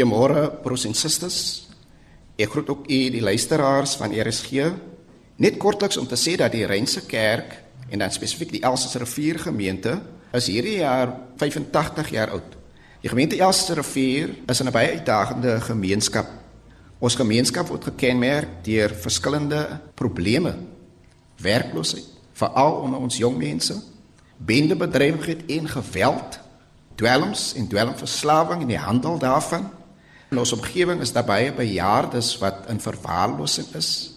Goeiemôre broers en susters. Ek groet ook u die luisteraars van RSG. Net kortliks om te sê dat die Reinse Kerk en dan spesifiek die Elsies Rivier gemeente is hierdie jaar 85 jaar oud. Die gemeente Elsies Rivier is 'n baie uitdagende gemeenskap. Ons gemeenskap word gekenmerk deur verskillende probleme. Werkloosheid, veral onder ons jong mense, bendebedrywigheid en geweld, dwelms en dwelmverslawing en die handel daarvan. In ons omgewing is daar baie bejaardes wat in verwaarlosing is.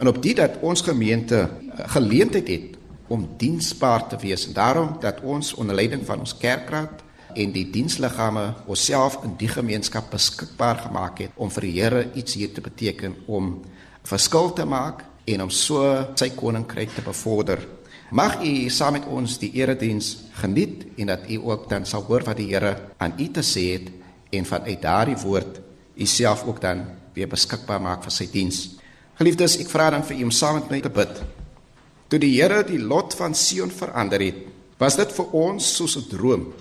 En op dit dat ons gemeente eh, geleentheid het om diensbaar te wees en daarom dat ons onder leiding van ons kerkraad en die diensliggame onsself in die gemeenskap beskikbaar gemaak het om vir die Here iets hier te beteken om verskil te maak en om so sy koninkryk te bevorder. Mag u saam met ons die erediens geniet en dat u ook dan sal hoor wat die Here aan u te sê het en vanuit daardie woord u self ook dan weer beskikbaar maak vir sy diens. Geliefdes, ek vra dan vir u om saam met my te bid. Toe die Here die lot van Sion verander het, was dit vir ons soos 'n droom.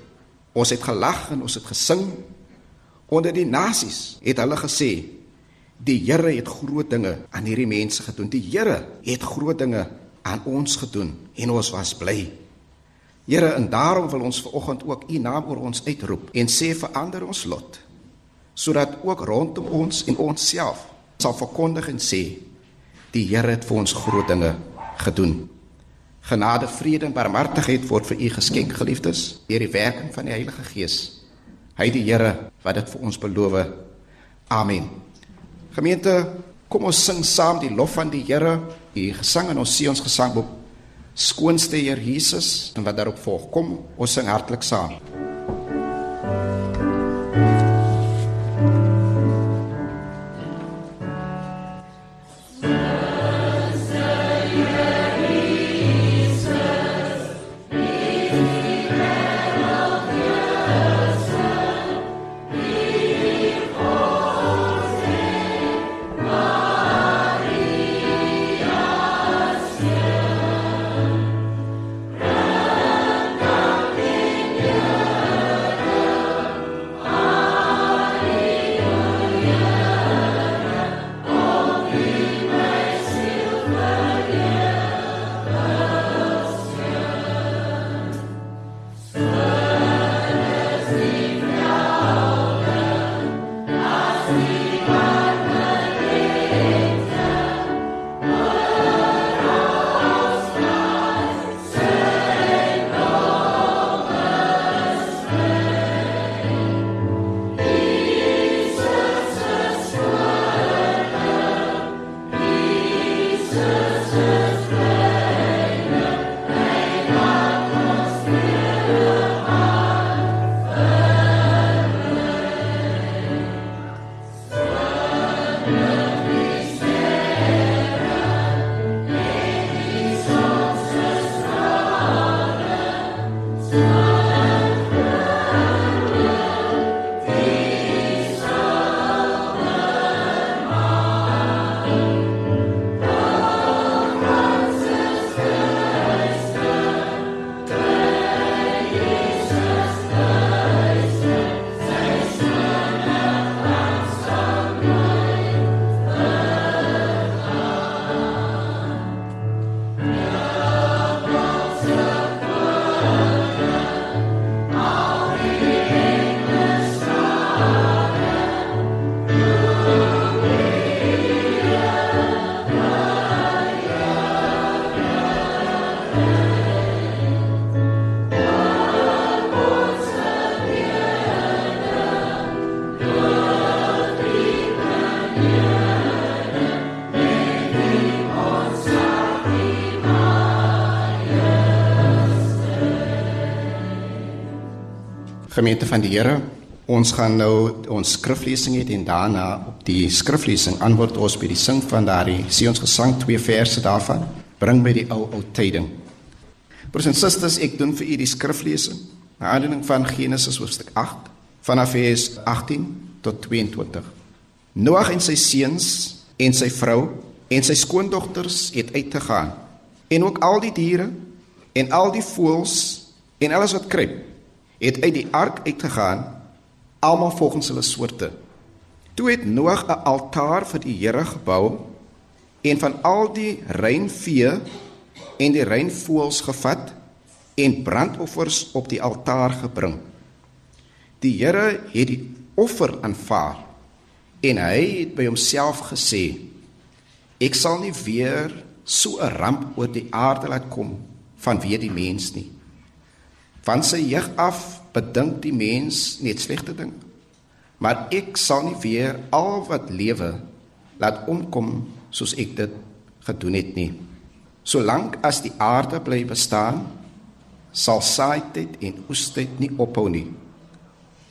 Ons het gelag en ons het gesing. Onder die nasies het hulle gesê: "Die Here het groot dinge aan hierdie mense gedoen. Die Here het groot dinge aan ons gedoen en ons was bly." Here, en daarom wil ons vanoggend ook U naam oor ons uitroep en sê verander ons lot sodat ook rondom ons en onsself sal verkondig en sê die Here het vir ons groot dinge gedoen. Genade, vrede en barmhartigheid word vir u geskenk, geliefdes, deur die werking van die Heilige Gees. Hy die Here wat dit vir ons beloof. Amen. Gemeente, kom ons sing saam die lof van die Here. Die gesang in ons Sion se gesangboek Skoonste Heer Jesus en wat daarop volg. Kom, ons sing hartlik saam. Gemeente van die Here, ons gaan nou ons skriflesing hê en daarna op die skriflesing antwoord ons by die sing van daardie Sion se gesang twee verse daarvan bring by die ou ou tyding. Broers en susters, ek doen vir u die skriflesing. Aandeling van Genesis hoofstuk 8 vanaf vers 18 tot 22. Noag en sy seuns en sy vrou en sy skoondogters het uitgegaan en ook al die diere en al die voëls en alles wat kruip het uit die ark uitgegaan almal volgens hulle soorte Toe het Noag 'n altaar vir die Here gebou en van al die reinvee en die reinvoëls gevat en brandoffers op die altaar gebring. Die Here het die offer aanvaar en hy het by homself gesê: Ek sal nie weer so 'n ramp oor die aarde laat kom vanweë die mens nie. Van sy jeug af bedink die mens net slegte dinge. Maar ek sal nie weer al wat lewe laat omkom soos ek dit gedoen het nie. Solank as die aarde bly bestaan, sal saaityd en oestyd nie ophou nie.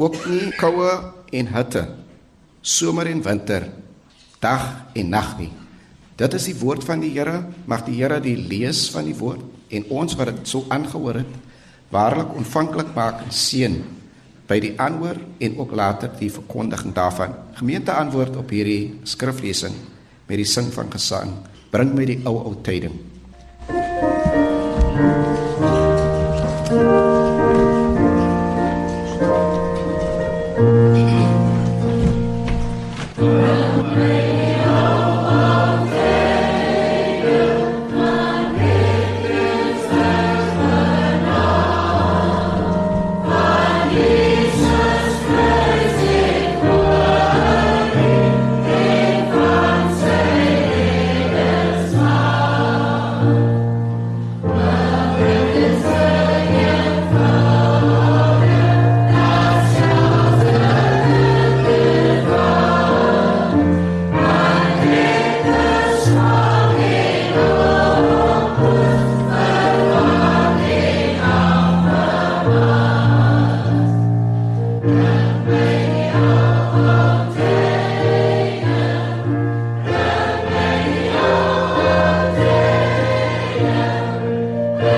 Ook nie koue en hitte, somer en winter, dag en nag nie. Dit is die woord van die Here. Mag die Here die lees van die woord en ons wat dit so aangehoor het, waarlik ontvanklik maak en seën by die aanhoor en ook later die verkondiging daarvan. Gemeente antwoord op hierdie skriflesing met die sing van gesang. Bring my die ou ou tyding.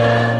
Amen.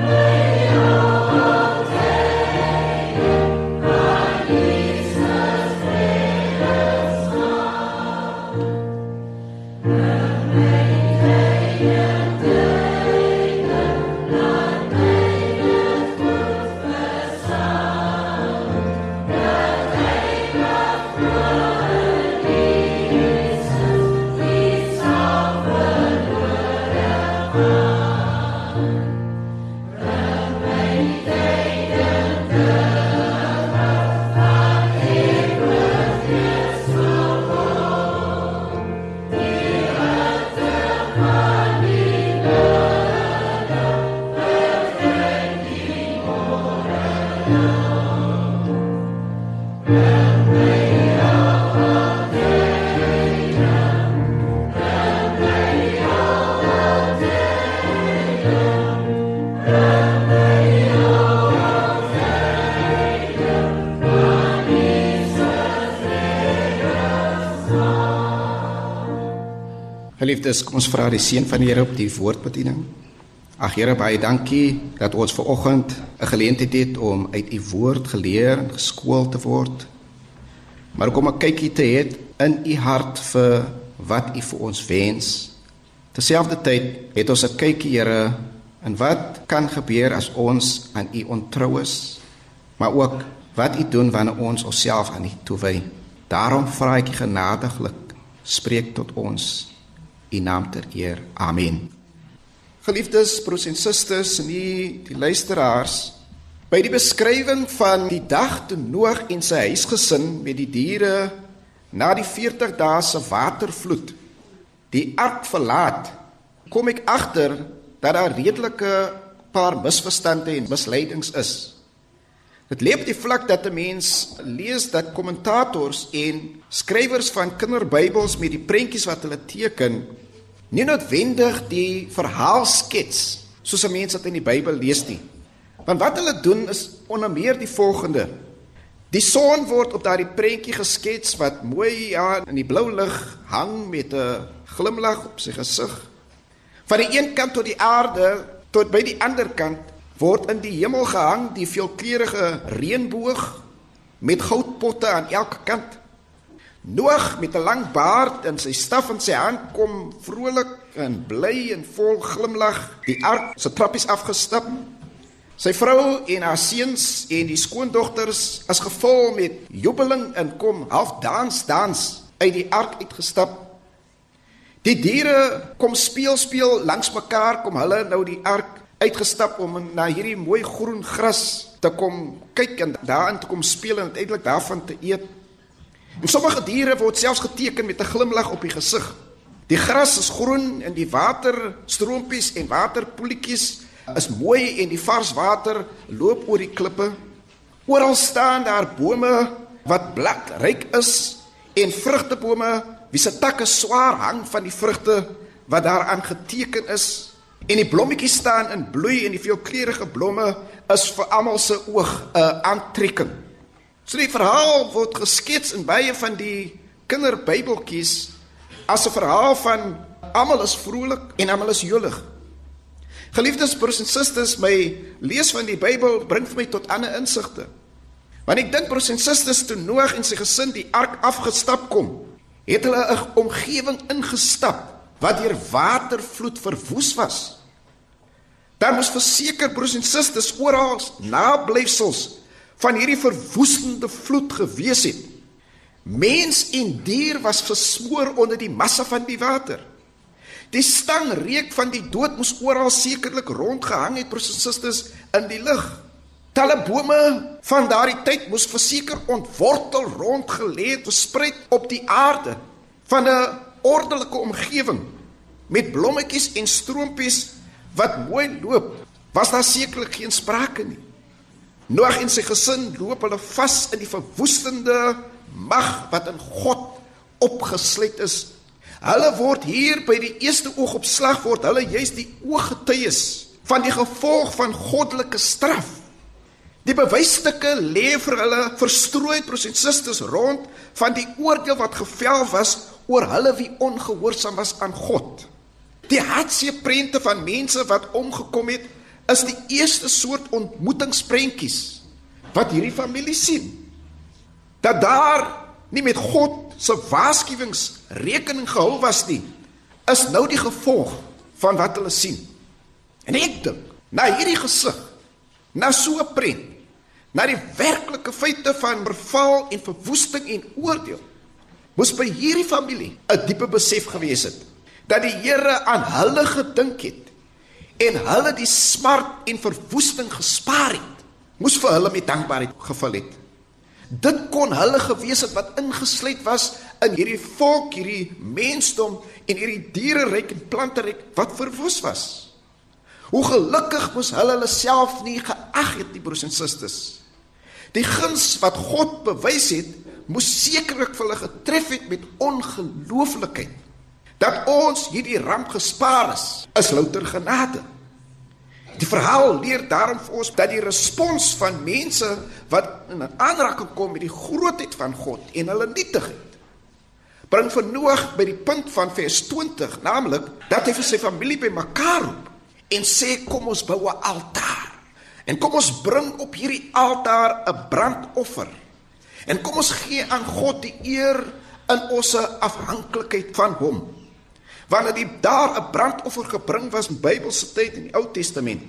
Geliefdes, kom ons vra die seën van die Here op die woordbediening. Ag Here, baie dankie dat ons ver oggend 'n geleentheid het om uit u woord geleer en geskool te word. Maar kom 'n kykie te hê in u hart vir wat u vir ons wens. Terselfdertyd het ons 'n kykie, Here, in wat kan gebeur as ons aan u ontrou is, maar ook wat u doen wanneer ons onsself aan u toewy. Daarom vra ek genadiglik, spreek tot ons u naam ter eer. Amen. Geliefdes broers en susters en die, die luisteraars, by die beskrywing van die dag toe Noag en sy huisgesin met die diere na die 40 dae se watervloed die ark verlaat, kom ek agter dat daar redelike paar misverstande en misleidings is. Dit lê op die vlak dat 'n mens lees dat kommentators en skrywers van kinderbybels met die prentjies wat hulle teken nie noodwendig die verhaal skets soos 'n mens dit in die Bybel lees nie. Want wat hulle doen is onder meer die volgende. Die son word op daardie prentjie geskets wat mooi ja in die blou lig hang met 'n glimlag op sy gesig. Van die een kant tot die aarde tot by die ander kant word in die hemel gehang die veelkleurige reënboog met goudpotte aan elke kant. Noag met 'n lang baard en sy staf in sy hand kom vrolik en bly en vol glimlag die ark se trappies afgestap. Sy vrou en haar seuns en die skoondogters as gevul met jubeling en kom half dans dans uit die ark uitgestap. Die diere kom speel speel langs mekaar, kom hulle nou die ark uitgestap om na hierdie mooi groen gras te kom kyk en daarin te kom speel en uiteindelik daarvan te eet. En sommige diere word selfs geteken met 'n glimlag op die gesig. Die gras is groen en die waterstroompies en waterpoeltjies is mooi en die vars water loop oor die klippe. Oral staan daar bome wat bladryk is en vrugtebome wie se takke swaar hang van die vrugte wat daaraan geteken is. En die blommetjies staan in bloei en die veelkleurige blomme is vir almal se oog 'n aantrekking. So die verhaal word geskets in baie van die kinderbybeltjies as 'n verhaal van almal is vrolik en almal is jolig. Geliefdes broers en susters, my lees van die Bybel bring vir my tot ander insigte. Wanneer ek dink broers en susters toe Noag en sy gesin die ark afgestap kom, het hulle 'n omgewing ingestap wat deur watervloed verwoes was. Daar moes verseker broers en susters oral nablyfsels van hierdie verwoestende vloed gewees het. Mens en dier was versmoor onder die massa van die water. Die stang reuk van die dood moes oral sekerlik rondgehang het broers en susters in die lug. Talle bome van daardie tyd moes verseker ontwortel rondgelê het versprei op die aarde van 'n ordelike omgewing met blommetjies en stroompies wat mooi loop, was daar sekerlik geen sprake nie. Noag en sy gesin loop hulle vas in die verwoestende mag wat in God opgesluit is. Hulle word hier by die eerste oogopslag word hulle juis die ooggetuies van die gevolg van goddelike straf. Die bewysstukke lê vir hulle verstrooi prosesisters rond van die oordeel wat gevel was oor hulle wie ongehoorsaam was aan God. Die hartseer prente van mense wat omgekom het, is die eerste soort ontmoetingsprentjies wat hierdie familie sien. Dat daar nie met God se waarskuwings rekening gehou was nie, is nou die gevolg van wat hulle sien. En ek dink, na hierdie gesig, na so 'n prent, na die werklike feite van verval en verwoesting en oordeel, moes by hierdie familie 'n diepe besef gewees het dat die Here aan hulle gedink het en hulle die smart en verwoesting gespaar het, moes vir hulle met dankbaarheid gevul het. Dit kon hulle gewees het wat ingesluit was in hierdie volk, hierdie mensdom en hierdie diereryk en planteryk wat verwoes was. Hoe gelukkig moes hulle hulle self nie geag het nie broers en susters. Die guns wat God bewys het, moes sekerlik vir hulle getref het met ongelooflikheid. Dat ons hierdie ramp gespaar is, is louter genade. Die verhaal leer daarom vir ons dat die respons van mense wat in aanraking kom met die grootheid van God en hulle nietigheid bring vir Noag by die punt van vers 20, naamlik dat hy vir sy familie bymekaar roep en sê kom ons bou 'n altaar. En kom ons bring op hierdie altaar 'n brandoffer. En kom ons gee aan God die eer in ons afhanklikheid van hom. Wanneer die daar 'n brandoffer gebring was in Bybelse tyd in die Ou Testament,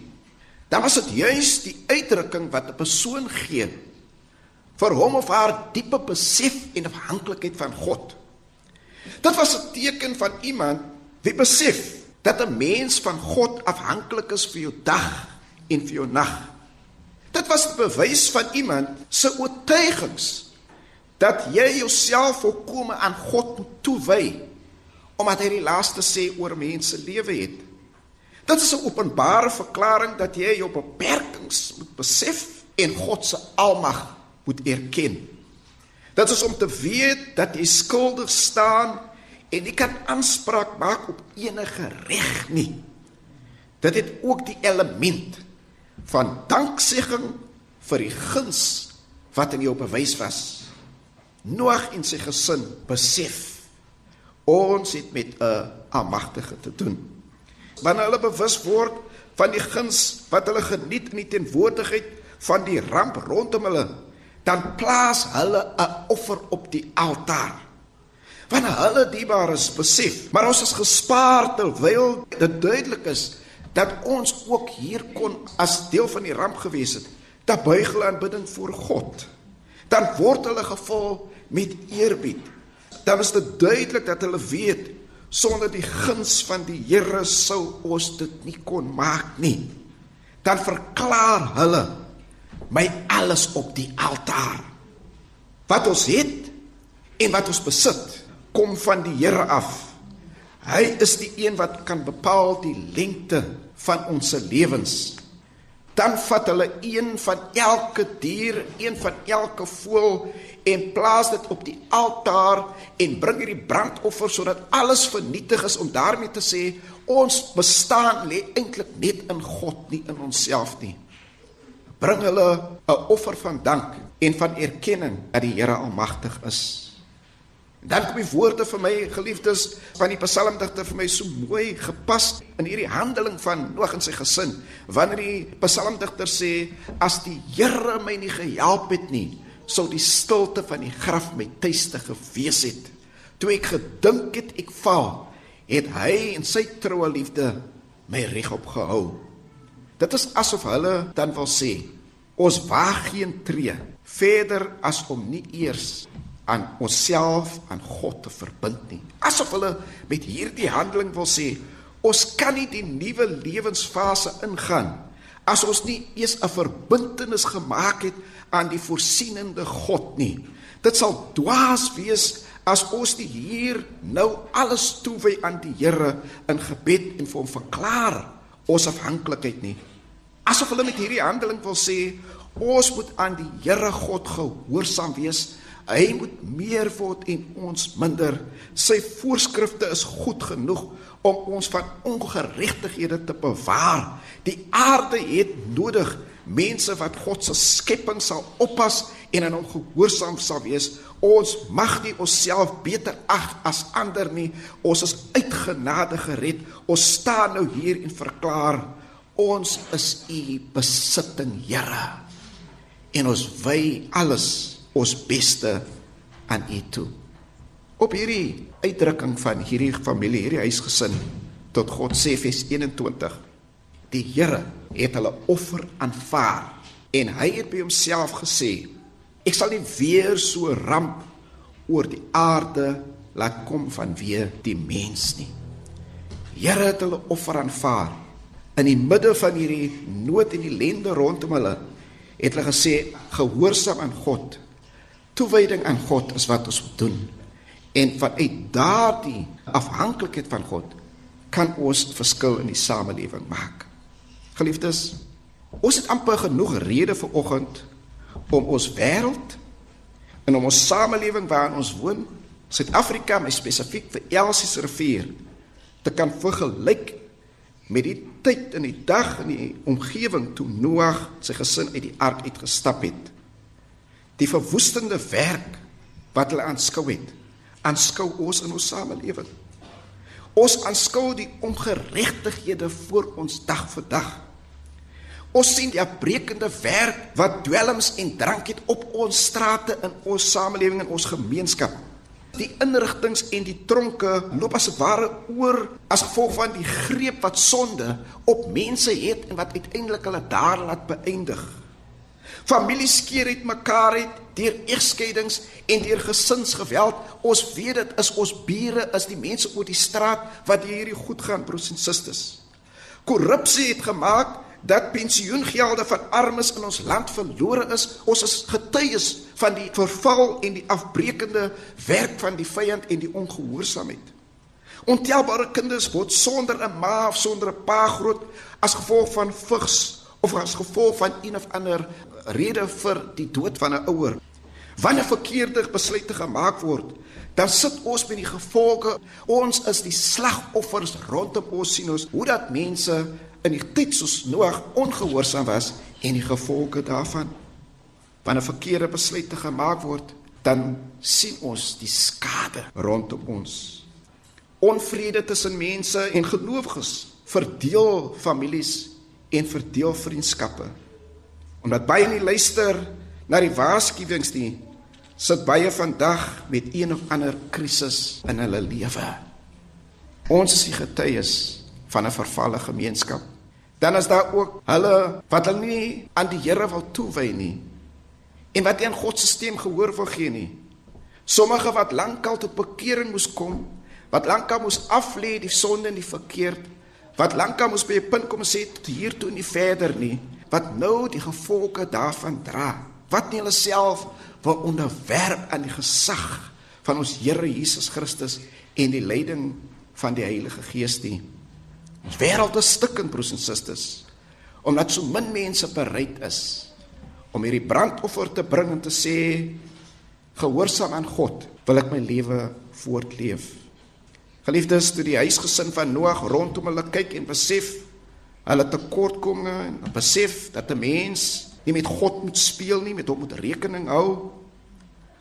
dan was dit juis die uitdrukking wat 'n persoon gee vir hom of haar diepe besef en afhanklikheid van God. Dit was 'n teken van iemand wie besef dat 'n mens van God afhanklik is vir jou dag en vir jou nag. Dit was 'n bewys van iemand se oortuigings dat jy jouself volkome aan God moet toewy omdat hy die laaste sê oor mense lewe het. Dit is 'n openbare verklaring dat jy jou beperkings moet besef en God se almag moet erken. Dit is om te weet dat jy skuldig staan en jy kan aanspraak maak op enige reg nie. Dit het ook die element van danksegging vir die guns wat in jou bewys was. Noag en sy gesin besef Ons het met 'n almagtige te doen. Wanneer hulle bewus word van die guns wat hulle geniet in die teenwoordigheid van die ramp rondom hulle, dan plaas hulle 'n offer op die altaar. Wanneer hulle diebaar is besef, maar ons is gespaar terwyl dit duidelik is dat ons ook hier kon as deel van die ramp gewees het, dan buig hulle aanbidding voor God. Dan word hulle gevul met eerbied dan is dit duidelik dat hulle weet sonder die guns van die Here sou ons dit nie kon maak nie. Dan verklaar hulle my alles op die altaar. Wat ons het en wat ons besit, kom van die Here af. Hy is die een wat kan bepaal die lengte van ons lewens. Dan vat hulle een van elke dier, een van elke voël en plaas dit op die altaar en bring hierdie brandoffer sodat alles vernietig is om daarmee te sê ons bestaan lê eintlik net in God nie in onsself nie. Bring hulle 'n offer van dank en van erkenning dat die Here almagtig is. Dan kom die woorde vir my geliefdes van die psalmdigter vir my so mooi gepas in hierdie handeling van Noag en sy gesin. Wanneer die psalmdigter sê as die Here my nie gehelp het nie, sou die stilte van die graf my tuiste gewees het. Toe ek gedink het ek val, het hy en sy troue liefde my regop gehou. Dit is asof hulle dan wil sê ons waag geen tree verder as om nie eers aan onsself aan God te verbind nie. Asof hulle met hierdie handeling wil sê, ons kan nie die nuwe lewensfase ingaan as ons nie eers 'n verbintenis gemaak het aan die voorsienende God nie. Dit sal dwaas wees as ons nie hier nou alles toewy aan die Here in gebed en vir hom verklaar ons afhanklikheid nie. Asof hulle met hierdie handeling wil sê, ons moet aan die Here God gehoorsaam wees Hy moet meer word en ons minder. Sy voorskrifte is goed genoeg om ons van ongeregtighede te bewaar. Die aarde het nodig mense wat God se skepping sal oppas en aan hom gehoorsaam sal wees. Ons mag nie onsself beter ag as ander nie. Ons is uitgenade gered. Ons staan nou hier en verklaar ons is u besitting, Here. En ons wy alles ons beste aan U toe. Op hierdie uitdrukking van hierdie familie, hierdie huisgesin tot God sê vers 21. Die Here het hulle offer aanvaar en hy het by homself gesê: Ek sal nie weer so ramp oor die aarde laat kom vanweë die mens nie. Here het hulle offer aanvaar in die midde van hierdie nood en ellende rondom hulle het hulle gesê gehoorsaam aan God Toewyding aan God is wat ons moet doen. En vanuit daardie afhanklikheid van God kan ons verskil in die samelewing maak. Geliefdes, ons het amper genoeg redes vir oggend om ons wêreld en om ons samelewing waarin ons woon, Suid-Afrika, my spesifiek vir Elsie se rivier, te kan vergelyk met die tyd in die dag in die omgewing toe Noag sy gesin uit die ark uitgestap het die verwoestende werk wat hulle aanskou het, aanskou ons in ons samelewing. Ons aanskou die ongeregtighede voor ons dag vir dag. Ons sien die afbreekende werk wat dwelms en drank het op ons strate in ons samelewing en ons gemeenskap. Die inrigtinge en die tronke loop as ware oor as gevolg van die greep wat sonde op mense het en wat uiteindelik hulle daar laat beëindig. Families skeer uit mekaar uit deur egskeidings en deur gesinsgeweld. Ons weet dit is ons bure, is die mense oor die straat wat hierdie goed gaan broers en susters. Korrupsie het gemaak dat pensioengelde van armes in ons land verlore is. Ons is getuies van die verval en die afbreekende werk van die vyand en die ongehoorsaamheid. Ontelbare kinders word sonder 'n ma of sonder 'n pa groot as gevolg van vigs of as gevolg van een of ander rede vir die dood van 'n ouer. Wanneer verkeerde besluite gemaak word, dan sit ons met die gevolge. Ons is die slagoffers rondom ons sien ons hoe dat mense in die tyd soos Noag ongehoorsaam was en die gevolge daarvan. Wanneer verkeerde besluite gemaak word, dan sien ons die skade rondom ons. Onvrede tussen mense en gelowiges verdeel families en verdeel vriendskappe. Omdat baie nie luister na die waarskuwings nie, sit baie vandag met een of ander krisis in hulle lewe. Ons is die getuies van 'n vervalle gemeenskap. Dan is daar ook hulle wat hulle nie aan die Here wil toewy nie en wat nie aan God se stem gehoor wil gee nie. Sommige wat lankal tot bekering moes kom, wat lankal moes aflê die sonde en die verkeerd, wat lankal moes by 'n punt kom sê tot hier toe nie verder nie, wat nou die gevolge daarvan dra, wat nie hulle self wil onderwerp aan die gesag van ons Here Jesus Christus en die leiding van die Heilige Gees nie. Ons wêreld is stikkend broers en susters omdat so min mense bereid is om hierdie brandoffer te bring en te sê gehoorsaam aan God wil ek my lewe voortleef. Geliefdes, toe die huisgesin van Noag rondom hulle kyk en besef hulle tekortkominge en besef dat 'n mens nie met God moet speel nie, met hom moet rekening hou,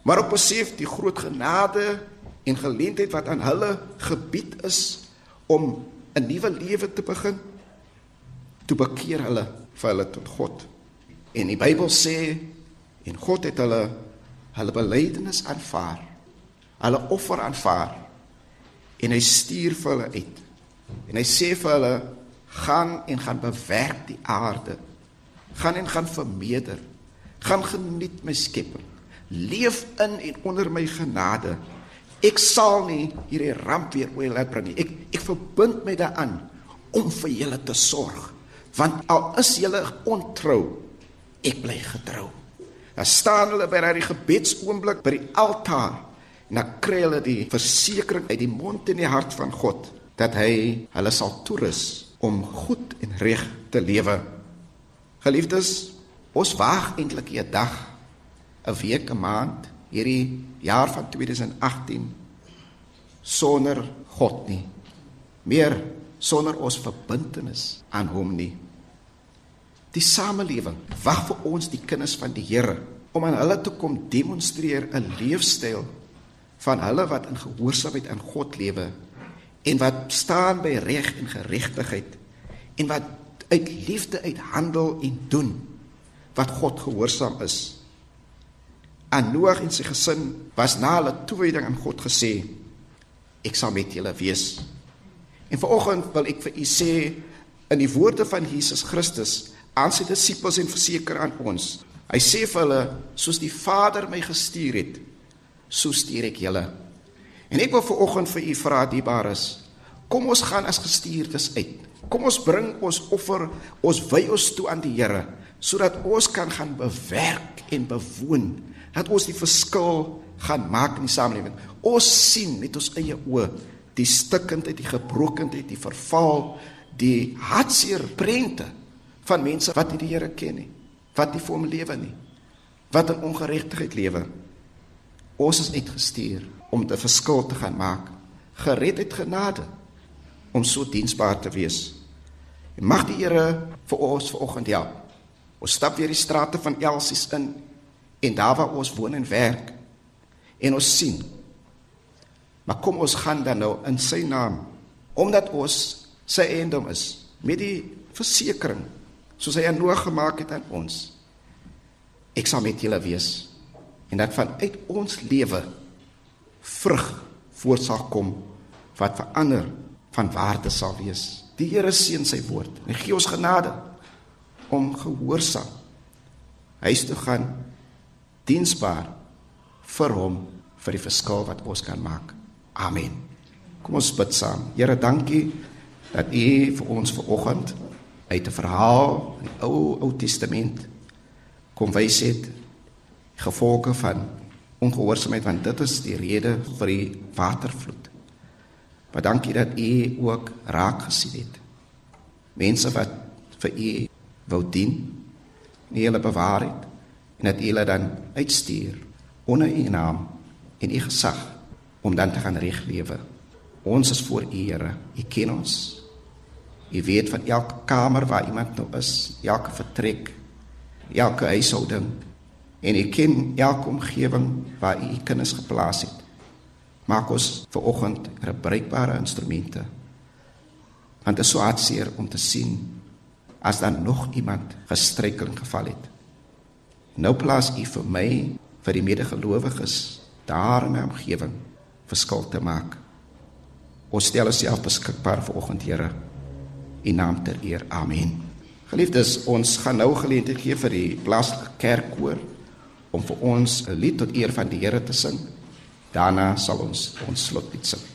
maar op besef die groot genade en geleentheid wat aan hulle gebied is om 'n nuwe lewe te begin, toe bekeer hulle vir hulle tot God. En die Bybel sê en God het hulle hulle belydenis aanvaar. Hulle offer aanvaar. En hy stuur vir hulle uit. En hy sê vir hulle gaan en gaan bewerk die aarde. Gaan en gaan vermeerder. Gaan geniet my skepping. Leef in en onder my genade. Ek sal nie hierdie ramp weer oor laat bring nie. Ek ek verbind my daaraan om vir julle te sorg. Want al is julle ontrou, ek bly getrou. Dan staan hulle by daai gebedsoomblik by die altaar en dan kry hulle die versekering uit die mond en die hart van God dat hy hulle sal toerus om goed en reg te lewe. Geliefdes, ons wag eintlik 'n dag, 'n week, 'n maand hierdie jaar van 2018 sonder God nie. Meer sonder ons verbintenis aan hom nie. Die samelewing wag vir ons die kinders van die Here om aan hulle te kom demonstreer 'n leefstyl van hulle wat in gehoorsaamheid aan God lewe en wat staan by reg en geregtigheid en wat uit liefde uit handel en doen wat God gehoorsaam is. Aan Noag en sy gesin was na hulle toewyding aan God gesê ek sal met julle wees. En vanoggend wil ek vir u sê in die woorde van Jesus Christus aan sy disippels en verseker aan ons. Hy sê vir hulle soos die Vader my gestuur het, so stuur ek julle. En ek wil vir oggend vir u vra diebares, kom ons gaan as gestuurdes uit. Kom ons bring ons offer, ons wy ons toe aan die Here sodat ons kan gaan bewerk en bewoon dat ons die verskil gaan maak in die samelewing. Ons sien met ons eie oë die stikkendheid, die gebrokenheid, die verval, die hartseer prente van mense wat nie die Here ken nie, wat nie vir hom lewe nie, wat in ongeregtigheid lewe. Ons is uitgestuur om 'n verskil te gaan maak, gered uit genade om so diensbaar te wees. En mag die Here vir ons vanoggend help. Ons stap weer die strate van Elsies in en daar waar ons woon en werk en ons sien. Maar kom ons gaan dan nou in sy naam omdat ons sy eiendom is met die versekering soos hy aan Noag gemaak het aan ons. Ek sal met julle wees en dat vanuit ons lewe vrug voort sal kom wat vir ander van waarde sal wees. Die Here seën sy woord en gee ons genade om gehoorsaam huis toe gaan diensbaar vir hom vir die verskil wat ons kan maak. Amen. Kom ons bid saam. Here, dankie dat U vir ons vanoggend uit 'n verhaal in die Ou Ou Testament kom wys het gevolge van ongehoorsaamheid want dit is die rede vir die watervloed. Maar dankie dat u ook raak gesien het. Mense wat vir u wou dien, nie hulle bewaar het en dat u hulle dan uitstuur onder u naam en u gesag om dan te gaan reg lewe. Ons is voor u Here. U ken ons. Jy weet van elke kamer waar iemand nou is, elke vertrek, elke huishouding en ek ken elke omgewing waar u kinders geplaas het. Maak ons vir oggend gebruikbare instrumente. Want dit is so hartseer om te sien as dan nog iemand gestruikel geval het. Nou plaas u vir my vir die medegelowiges daar in die omgewing verskil te maak. Ons stel osself beskikbaar vir oggend Here u naam ter eer. Amen. Geliefdes, ons gaan nou geleentheid gee vir die plaaslike kerkkoor om vir ons 'n lied tot eer van die Here te sing. Daarna sal ons ons slotlied sing.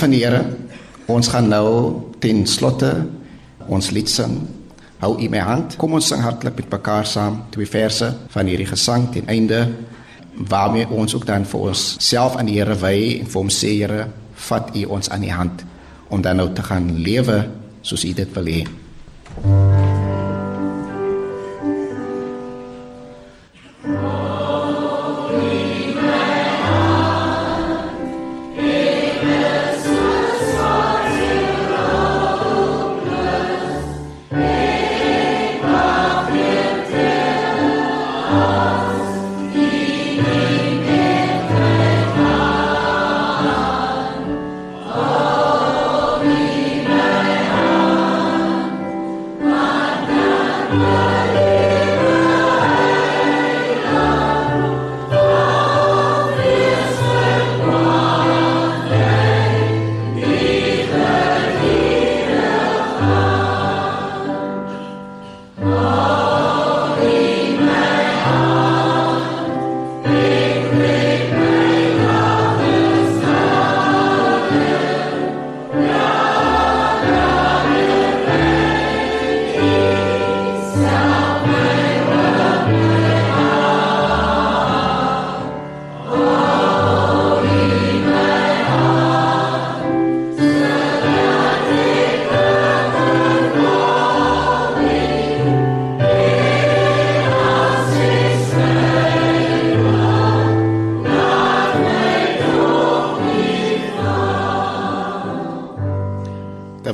Van die Here, ons gaan nou ten slotte ons lied sing. Hou u my hand. Kom ons sing hartlik met mekaar saam twee verse van hierdie gesang ten einde waarmee ons ook dan vir ons self aan die Here wy en vir hom sê Here, vat u ons aan die hand om dan nou te gaan lewe soos u dit wil hê.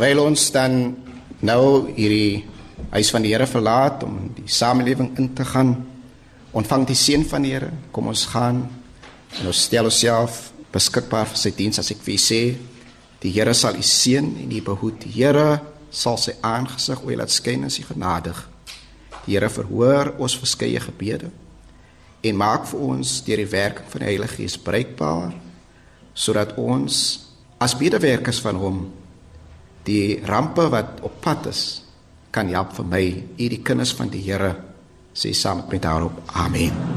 Terwyl ons dan nou hierdie huis van die Here verlaat om die samelewing in te gaan, ontvang die seën van die Here. Kom ons gaan en ons stel onsself beskikbaar vir sy diens as ek vir u sê, die Here sal u seën en u behoed. Die Here sal sy aangesig oor u laat skyn en sy genadig. Die Here verhoor ons verskeie gebede en maak vir ons deur die werking van die Heilige Gees bruikbaar sodat ons as bedewerkers van hom die rampe wat op pad is kan help vir my u die kinders van die Here sê saam met daarop amen